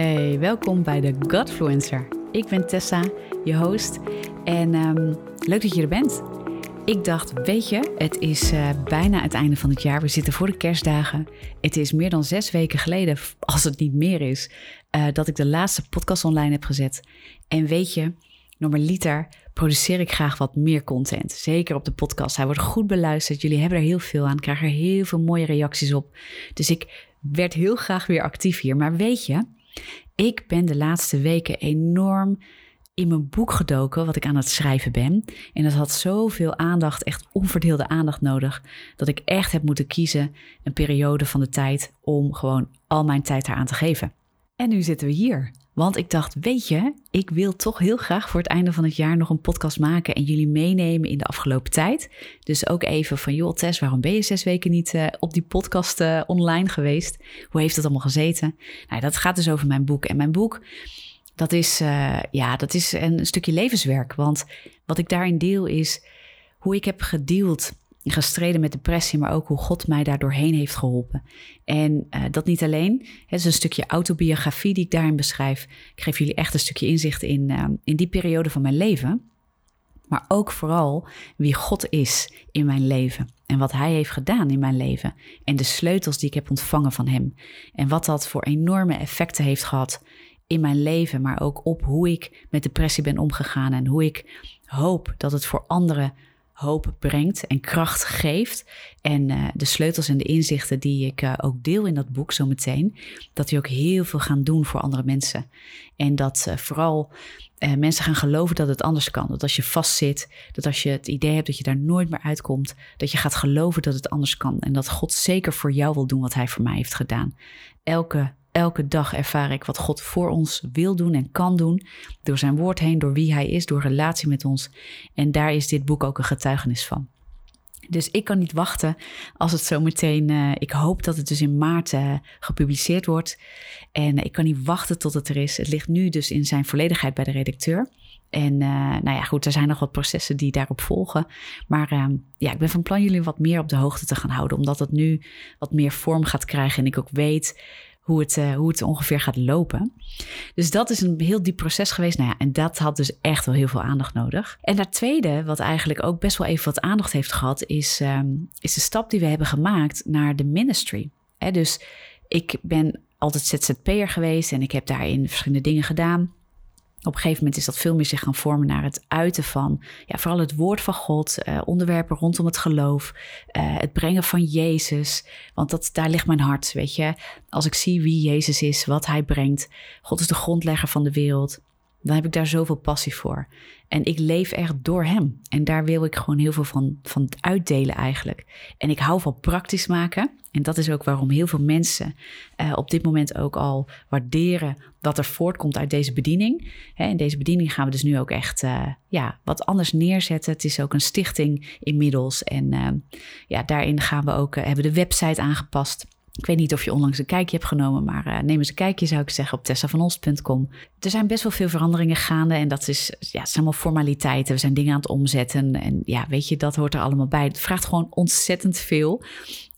Hey, welkom bij de Godfluencer. Ik ben Tessa, je host. En um, leuk dat je er bent. Ik dacht, weet je, het is uh, bijna het einde van het jaar. We zitten voor de kerstdagen. Het is meer dan zes weken geleden, als het niet meer is, uh, dat ik de laatste podcast online heb gezet. En weet je, normaliter produceer ik graag wat meer content. Zeker op de podcast. Hij wordt goed beluisterd. Jullie hebben er heel veel aan. Krijgen er heel veel mooie reacties op. Dus ik werd heel graag weer actief hier. Maar weet je, ik ben de laatste weken enorm in mijn boek gedoken, wat ik aan het schrijven ben. En dat had zoveel aandacht, echt onverdeelde aandacht nodig, dat ik echt heb moeten kiezen een periode van de tijd om gewoon al mijn tijd eraan te geven. En nu zitten we hier. Want ik dacht, weet je, ik wil toch heel graag voor het einde van het jaar nog een podcast maken en jullie meenemen in de afgelopen tijd. Dus ook even van, joh Tess, waarom ben je zes weken niet uh, op die podcast uh, online geweest? Hoe heeft het allemaal gezeten? Nou, dat gaat dus over mijn boek. En mijn boek, dat is, uh, ja, dat is een stukje levenswerk. Want wat ik daarin deel is hoe ik heb gedeeld gestreden met depressie, maar ook hoe God mij daar doorheen heeft geholpen. En uh, dat niet alleen. Het is een stukje autobiografie die ik daarin beschrijf. Ik geef jullie echt een stukje inzicht in, uh, in die periode van mijn leven. Maar ook vooral wie God is in mijn leven. En wat Hij heeft gedaan in mijn leven. En de sleutels die ik heb ontvangen van Hem. En wat dat voor enorme effecten heeft gehad in mijn leven. Maar ook op hoe ik met depressie ben omgegaan. En hoe ik hoop dat het voor anderen hoop brengt en kracht geeft. En uh, de sleutels en de inzichten die ik uh, ook deel in dat boek zometeen, dat die ook heel veel gaan doen voor andere mensen. En dat uh, vooral mensen gaan geloven dat het anders kan. Dat als je vastzit, dat als je het idee hebt dat je daar nooit meer uitkomt, dat je gaat geloven dat het anders kan. En dat God zeker voor jou wil doen wat hij voor mij heeft gedaan. Elke Elke dag ervaar ik wat God voor ons wil doen en kan doen. Door zijn woord heen, door wie hij is, door relatie met ons. En daar is dit boek ook een getuigenis van. Dus ik kan niet wachten als het zo meteen. Uh, ik hoop dat het dus in maart uh, gepubliceerd wordt. En uh, ik kan niet wachten tot het er is. Het ligt nu dus in zijn volledigheid bij de redacteur. En nou ja, goed, er zijn nog wat processen die daarop volgen. Maar ehm, ja, ik ben van plan jullie wat meer op de hoogte te gaan houden. Omdat het nu wat meer vorm gaat krijgen. En ik ook weet hoe het, uh, hoe het ongeveer gaat lopen. Dus dat is een heel diep proces geweest. Nou ja, en dat had dus echt wel heel veel aandacht nodig. En dat tweede, wat eigenlijk ook best wel even wat aandacht heeft gehad, is, um, is de stap die we hebben gemaakt naar de ministry. Dus ik ben altijd ZZP'er geweest en ik heb daarin verschillende dingen gedaan op een gegeven moment is dat veel meer zich gaan vormen naar het uiten van, ja, vooral het woord van God, uh, onderwerpen rondom het geloof, uh, het brengen van Jezus. Want dat, daar ligt mijn hart, weet je. Als ik zie wie Jezus is, wat hij brengt, God is de grondlegger van de wereld, dan heb ik daar zoveel passie voor. En ik leef echt door hem. En daar wil ik gewoon heel veel van, van uitdelen eigenlijk. En ik hou van praktisch maken. En dat is ook waarom heel veel mensen uh, op dit moment ook al waarderen wat er voortkomt uit deze bediening. Hè, in deze bediening gaan we dus nu ook echt uh, ja, wat anders neerzetten. Het is ook een stichting inmiddels. En uh, ja, daarin gaan we ook, hebben de website aangepast. Ik weet niet of je onlangs een kijkje hebt genomen, maar uh, neem eens een kijkje zou ik zeggen op tessavanost.com. Er zijn best wel veel veranderingen gaande en dat is, ja, het zijn allemaal formaliteiten. We zijn dingen aan het omzetten en ja, weet je, dat hoort er allemaal bij. Het vraagt gewoon ontzettend veel.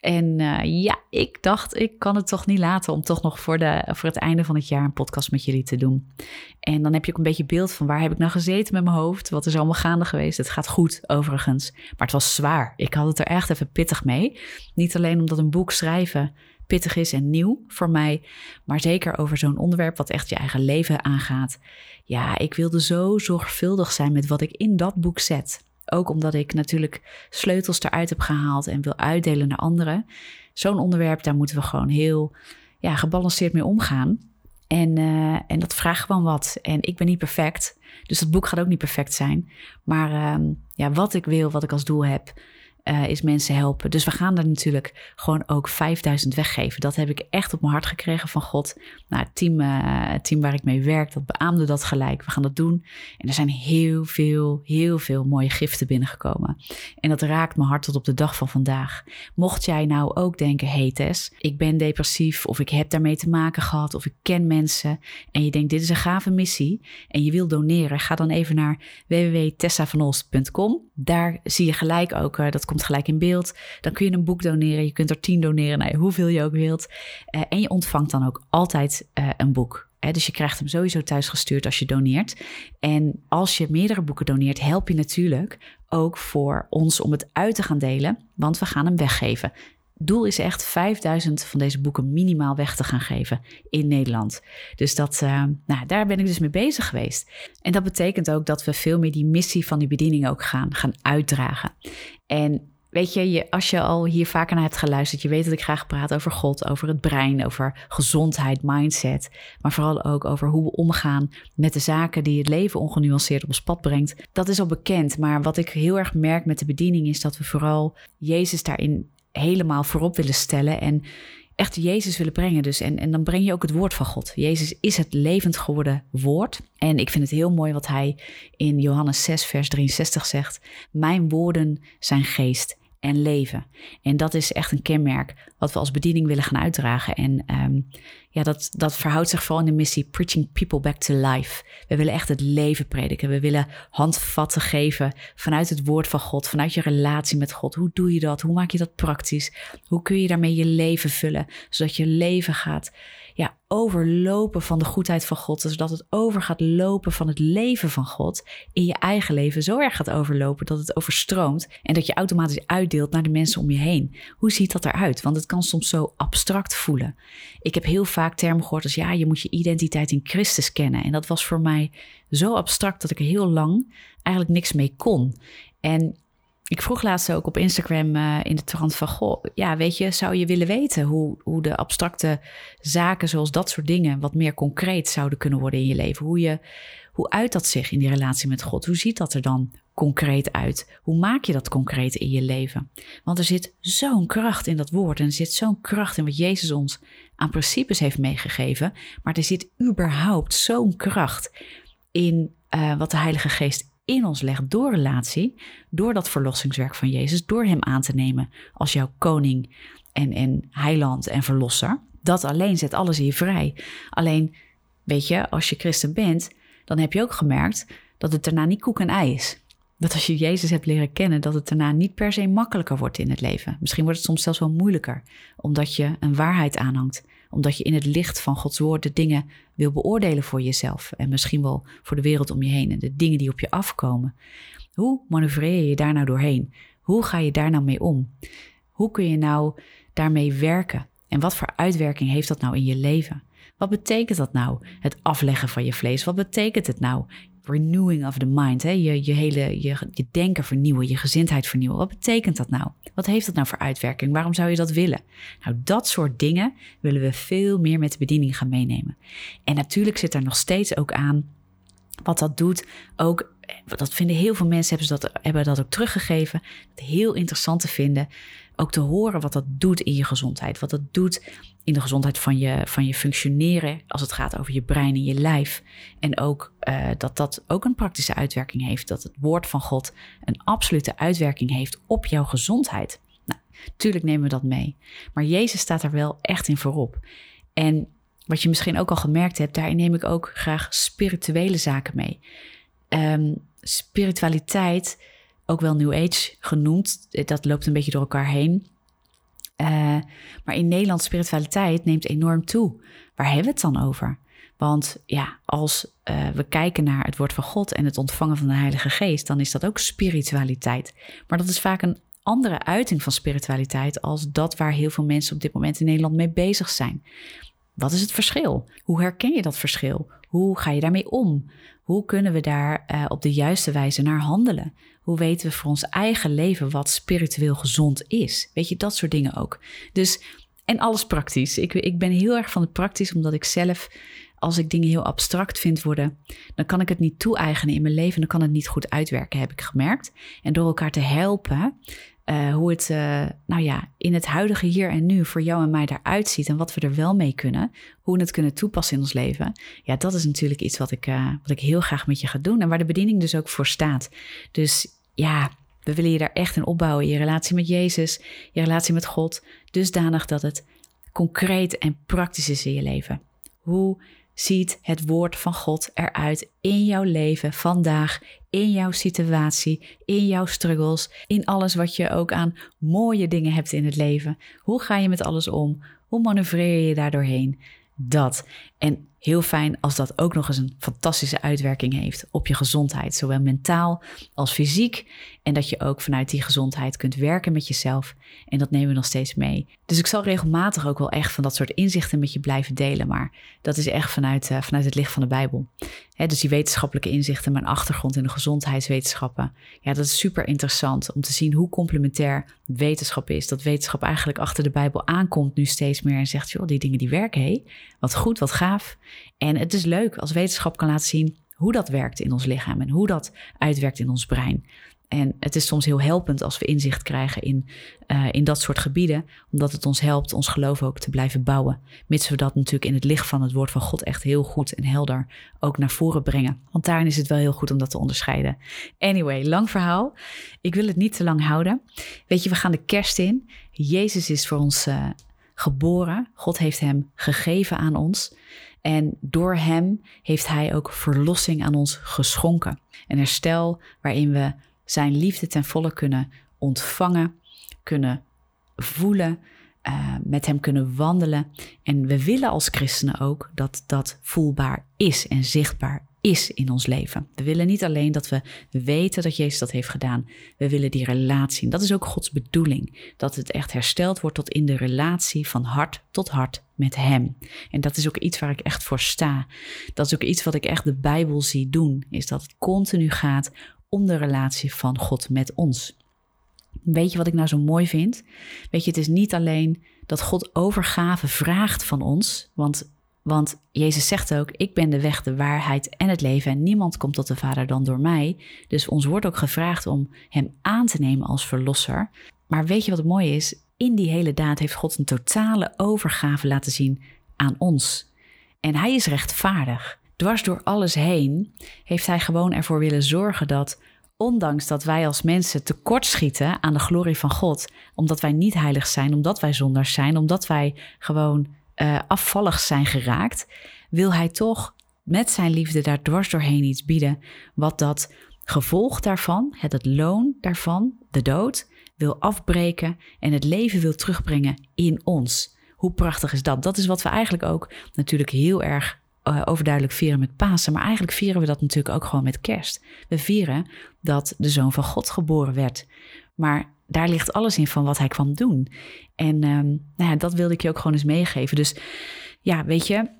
En uh, ja, ik dacht, ik kan het toch niet laten om toch nog voor, de, voor het einde van het jaar een podcast met jullie te doen. En dan heb je ook een beetje beeld van waar heb ik nou gezeten met mijn hoofd? Wat is allemaal gaande geweest? Het gaat goed, overigens. Maar het was zwaar. Ik had het er echt even pittig mee. Niet alleen omdat een boek schrijven pittig is en nieuw voor mij, maar zeker over zo'n onderwerp wat echt je eigen leven aangaat. Ja, ik wilde zo zorgvuldig zijn met wat ik in dat boek zet. Ook omdat ik natuurlijk sleutels eruit heb gehaald en wil uitdelen naar anderen. Zo'n onderwerp, daar moeten we gewoon heel ja, gebalanceerd mee omgaan. En, uh, en dat vraagt gewoon wat. En ik ben niet perfect. Dus het boek gaat ook niet perfect zijn. Maar uh, ja, wat ik wil, wat ik als doel heb, uh, is mensen helpen. Dus we gaan daar natuurlijk gewoon ook 5000 weggeven. Dat heb ik echt op mijn hart gekregen van God. Nou, het team, het team waar ik mee werk, dat beaamde dat gelijk. We gaan dat doen. En er zijn heel veel, heel veel mooie giften binnengekomen. En dat raakt mijn hart tot op de dag van vandaag. Mocht jij nou ook denken, hey Tess, ik ben depressief of ik heb daarmee te maken gehad of ik ken mensen. En je denkt, dit is een gave missie en je wil doneren. Ga dan even naar www.tessavanost.com. Daar zie je gelijk ook, uh, dat komt gelijk in beeld. Dan kun je een boek doneren. Je kunt er tien doneren, nou, hoeveel je ook wilt. Uh, en je ontvangt dan ook altijd uh, een boek. dus je krijgt hem sowieso thuis gestuurd als je doneert. En als je meerdere boeken doneert, help je natuurlijk ook voor ons om het uit te gaan delen, want we gaan hem weggeven. Doel is echt 5000 van deze boeken minimaal weg te gaan geven in Nederland. Dus dat, uh, nou, daar ben ik dus mee bezig geweest. En dat betekent ook dat we veel meer die missie van die bediening ook gaan, gaan uitdragen. En Weet je, je, als je al hier vaker naar hebt geluisterd, je weet dat ik graag praat over God, over het brein, over gezondheid, mindset, maar vooral ook over hoe we omgaan met de zaken die het leven ongenuanceerd op ons pad brengt. Dat is al bekend, maar wat ik heel erg merk met de bediening is dat we vooral Jezus daarin helemaal voorop willen stellen en echt Jezus willen brengen. Dus. En, en dan breng je ook het woord van God. Jezus is het levend geworden woord. En ik vind het heel mooi wat hij in Johannes 6, vers 63 zegt. Mijn woorden zijn geest en leven. En dat is echt een kenmerk wat we als bediening willen gaan uitdragen. En um, ja, dat, dat verhoudt zich vooral in de missie Preaching People Back to Life. We willen echt het leven prediken. We willen handvatten geven vanuit het woord van God, vanuit je relatie met God. Hoe doe je dat? Hoe maak je dat praktisch? Hoe kun je daarmee je leven vullen, zodat je leven gaat ja, overlopen van de goedheid van God. Zodat het over gaat lopen van het leven van God in je eigen leven. Zo erg gaat overlopen dat het overstroomt en dat je automatisch uitdeelt naar de mensen om je heen. Hoe ziet dat eruit? Want het kan soms zo abstract voelen. Ik heb heel vaak termen gehoord als ja, je moet je identiteit in Christus kennen. En dat was voor mij zo abstract dat ik heel lang eigenlijk niks mee kon. En ik vroeg laatst ook op Instagram uh, in de trant van... Goh, ja, weet je, zou je willen weten hoe, hoe de abstracte zaken zoals dat soort dingen... wat meer concreet zouden kunnen worden in je leven? Hoe, je, hoe uit dat zich in die relatie met God? Hoe ziet dat er dan concreet uit? Hoe maak je dat concreet in je leven? Want er zit zo'n kracht in dat woord en er zit zo'n kracht in wat Jezus ons aan principes heeft meegegeven. Maar er zit überhaupt zo'n kracht in uh, wat de Heilige Geest in ons legt door relatie, door dat verlossingswerk van Jezus, door Hem aan te nemen als jouw koning en, en heiland en verlosser. Dat alleen zet alles je vrij. Alleen, weet je, als je christen bent, dan heb je ook gemerkt dat het daarna niet koek en ei is. Dat als je Jezus hebt leren kennen, dat het daarna niet per se makkelijker wordt in het leven. Misschien wordt het soms zelfs wel moeilijker, omdat je een waarheid aanhangt omdat je in het licht van Gods woord de dingen wil beoordelen voor jezelf en misschien wel voor de wereld om je heen en de dingen die op je afkomen. Hoe manoeuvreer je daar nou doorheen? Hoe ga je daar nou mee om? Hoe kun je nou daarmee werken? En wat voor uitwerking heeft dat nou in je leven? Wat betekent dat nou, het afleggen van je vlees? Wat betekent het nou, renewing of the mind. Hè? Je, je hele je, je denken vernieuwen, je gezindheid vernieuwen. Wat betekent dat nou? Wat heeft dat nou voor uitwerking? Waarom zou je dat willen? Nou, dat soort dingen willen we veel meer met de bediening gaan meenemen. En natuurlijk zit er nog steeds ook aan wat dat doet. Ook, dat vinden heel veel mensen, hebben, ze dat, hebben dat ook teruggegeven. Heel interessant te vinden ook te horen wat dat doet in je gezondheid. Wat dat doet in de gezondheid van je, van je functioneren als het gaat over je brein en je lijf. En ook uh, dat dat ook een praktische uitwerking heeft. Dat het woord van God een absolute uitwerking heeft op jouw gezondheid. Nou, tuurlijk nemen we dat mee. Maar Jezus staat er wel echt in voorop. En wat je misschien ook al gemerkt hebt, daarin neem ik ook graag spirituele zaken mee. Um, spiritualiteit ook wel New Age genoemd. Dat loopt een beetje door elkaar heen. Uh, maar in Nederland spiritualiteit neemt enorm toe. Waar hebben we het dan over? Want ja, als uh, we kijken naar het woord van God en het ontvangen van de Heilige Geest, dan is dat ook spiritualiteit. Maar dat is vaak een andere uiting van spiritualiteit als dat waar heel veel mensen op dit moment in Nederland mee bezig zijn. Wat is het verschil? Hoe herken je dat verschil? Hoe ga je daarmee om? Hoe kunnen we daar uh, op de juiste wijze naar handelen? Hoe weten we voor ons eigen leven wat spiritueel gezond is? Weet je, dat soort dingen ook. Dus, en alles praktisch. Ik, ik ben heel erg van het praktisch, omdat ik zelf, als ik dingen heel abstract vind worden, dan kan ik het niet toe-eigenen in mijn leven. Dan kan het niet goed uitwerken, heb ik gemerkt. En door elkaar te helpen, uh, hoe het uh, nou ja, in het huidige hier en nu voor jou en mij eruit ziet en wat we er wel mee kunnen, hoe we het kunnen toepassen in ons leven. Ja, dat is natuurlijk iets wat ik, uh, wat ik heel graag met je ga doen en waar de bediening dus ook voor staat. Dus ja, we willen je daar echt in opbouwen, je relatie met Jezus, je relatie met God, dusdanig dat het concreet en praktisch is in je leven. Hoe ziet het woord van God eruit in jouw leven vandaag, in jouw situatie, in jouw struggles, in alles wat je ook aan mooie dingen hebt in het leven. Hoe ga je met alles om? Hoe manoeuvreer je daar doorheen? Dat. En heel fijn als dat ook nog eens een fantastische uitwerking heeft op je gezondheid, zowel mentaal als fysiek. En dat je ook vanuit die gezondheid kunt werken met jezelf. En dat nemen we nog steeds mee. Dus ik zal regelmatig ook wel echt van dat soort inzichten met je blijven delen. Maar dat is echt vanuit, uh, vanuit het licht van de Bijbel. dus die wetenschappelijke inzichten, mijn achtergrond in de gezondheidswetenschappen. Ja, dat is super interessant om te zien hoe complementair wetenschap is. Dat wetenschap eigenlijk achter de Bijbel aankomt nu steeds meer en zegt: joh, die dingen die werken, hé. Wat goed, wat gaaf. En het is leuk als wetenschap kan laten zien hoe dat werkt in ons lichaam en hoe dat uitwerkt in ons brein. En het is soms heel helpend als we inzicht krijgen in, uh, in dat soort gebieden, omdat het ons helpt ons geloof ook te blijven bouwen. Mits we dat natuurlijk in het licht van het woord van God echt heel goed en helder ook naar voren brengen. Want daarin is het wel heel goed om dat te onderscheiden. Anyway, lang verhaal. Ik wil het niet te lang houden. Weet je, we gaan de kerst in. Jezus is voor ons uh, geboren. God heeft hem gegeven aan ons. En door hem heeft hij ook verlossing aan ons geschonken. Een herstel waarin we zijn liefde ten volle kunnen ontvangen, kunnen voelen, uh, met hem kunnen wandelen. En we willen als christenen ook dat dat voelbaar is en zichtbaar is in ons leven. We willen niet alleen dat we weten dat Jezus dat heeft gedaan. We willen die relatie. En dat is ook Gods bedoeling. Dat het echt hersteld wordt tot in de relatie van hart tot hart met Hem. En dat is ook iets waar ik echt voor sta. Dat is ook iets wat ik echt de Bijbel zie doen. Is dat het continu gaat om de relatie van God met ons. Weet je wat ik nou zo mooi vind? Weet je, het is niet alleen dat God overgave vraagt van ons, want, want Jezus zegt ook: Ik ben de weg, de waarheid en het leven en niemand komt tot de Vader dan door mij. Dus ons wordt ook gevraagd om Hem aan te nemen als verlosser. Maar weet je wat het mooie is? In die hele daad heeft God een totale overgave laten zien aan ons. En Hij is rechtvaardig dwars door alles heen heeft hij gewoon ervoor willen zorgen dat, ondanks dat wij als mensen tekortschieten aan de glorie van God, omdat wij niet heilig zijn, omdat wij zondaars zijn, omdat wij gewoon uh, afvallig zijn geraakt, wil hij toch met zijn liefde daar dwars doorheen iets bieden, wat dat gevolg daarvan, het, het loon daarvan, de dood, wil afbreken en het leven wil terugbrengen in ons. Hoe prachtig is dat? Dat is wat we eigenlijk ook natuurlijk heel erg uh, overduidelijk vieren met Pasen. Maar eigenlijk vieren we dat natuurlijk ook gewoon met kerst. We vieren dat de zoon van God geboren werd. Maar daar ligt alles in van wat hij kwam doen. En um, nou ja, dat wilde ik je ook gewoon eens meegeven. Dus ja, weet je,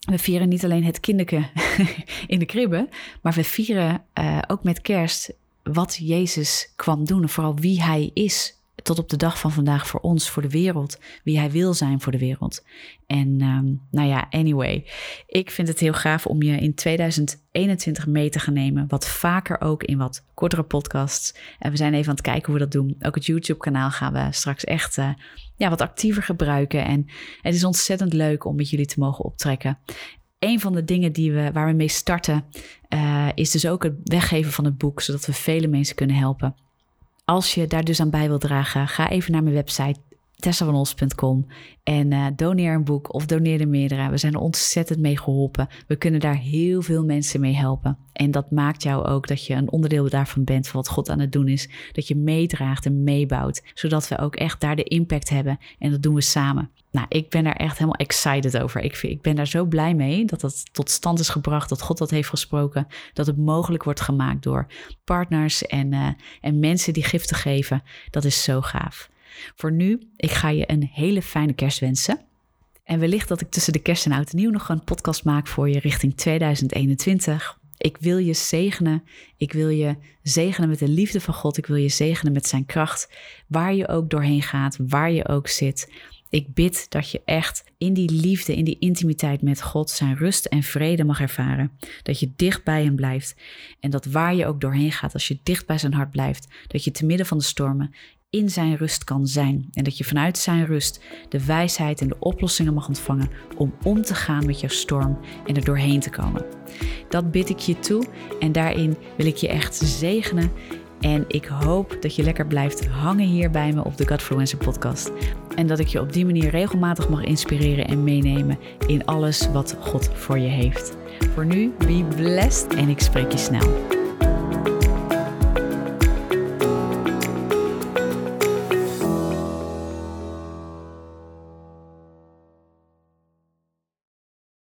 we vieren niet alleen het kinderke in de kribbe, maar we vieren uh, ook met kerst wat Jezus kwam doen en vooral wie hij is tot op de dag van vandaag voor ons, voor de wereld, wie hij wil zijn voor de wereld. En um, nou ja, anyway, ik vind het heel gaaf om je in 2021 mee te gaan nemen, wat vaker ook in wat kortere podcasts. En we zijn even aan het kijken hoe we dat doen. Ook het YouTube-kanaal gaan we straks echt uh, ja, wat actiever gebruiken. En het is ontzettend leuk om met jullie te mogen optrekken. Een van de dingen die we, waar we mee starten, uh, is dus ook het weggeven van het boek, zodat we vele mensen kunnen helpen. Als je daar dus aan bij wilt dragen, ga even naar mijn website tessavanos.com en uh, doneer een boek of doneer er meerdere. We zijn er ontzettend mee geholpen. We kunnen daar heel veel mensen mee helpen. En dat maakt jou ook dat je een onderdeel daarvan bent van wat God aan het doen is. Dat je meedraagt en meebouwt, zodat we ook echt daar de impact hebben. En dat doen we samen. Nou, ik ben daar echt helemaal excited over. Ik, ik ben daar zo blij mee dat dat tot stand is gebracht, dat God dat heeft gesproken, dat het mogelijk wordt gemaakt door partners en, uh, en mensen die giften geven. Dat is zo gaaf. Voor nu, ik ga je een hele fijne kerst wensen. En wellicht dat ik tussen de kerst en oud en nieuw nog een podcast maak voor je richting 2021. Ik wil je zegenen. Ik wil je zegenen met de liefde van God. Ik wil je zegenen met zijn kracht. Waar je ook doorheen gaat, waar je ook zit. Ik bid dat je echt in die liefde, in die intimiteit met God zijn rust en vrede mag ervaren. Dat je dicht bij hem blijft. En dat waar je ook doorheen gaat, als je dicht bij zijn hart blijft, dat je te midden van de stormen in zijn rust kan zijn. En dat je vanuit zijn rust de wijsheid en de oplossingen mag ontvangen om om te gaan met jouw storm en er doorheen te komen. Dat bid ik je toe en daarin wil ik je echt zegenen. En ik hoop dat je lekker blijft hangen hier bij me op de Godfluencer podcast. En dat ik je op die manier regelmatig mag inspireren en meenemen in alles wat God voor je heeft. Voor nu, be blessed en ik spreek je snel.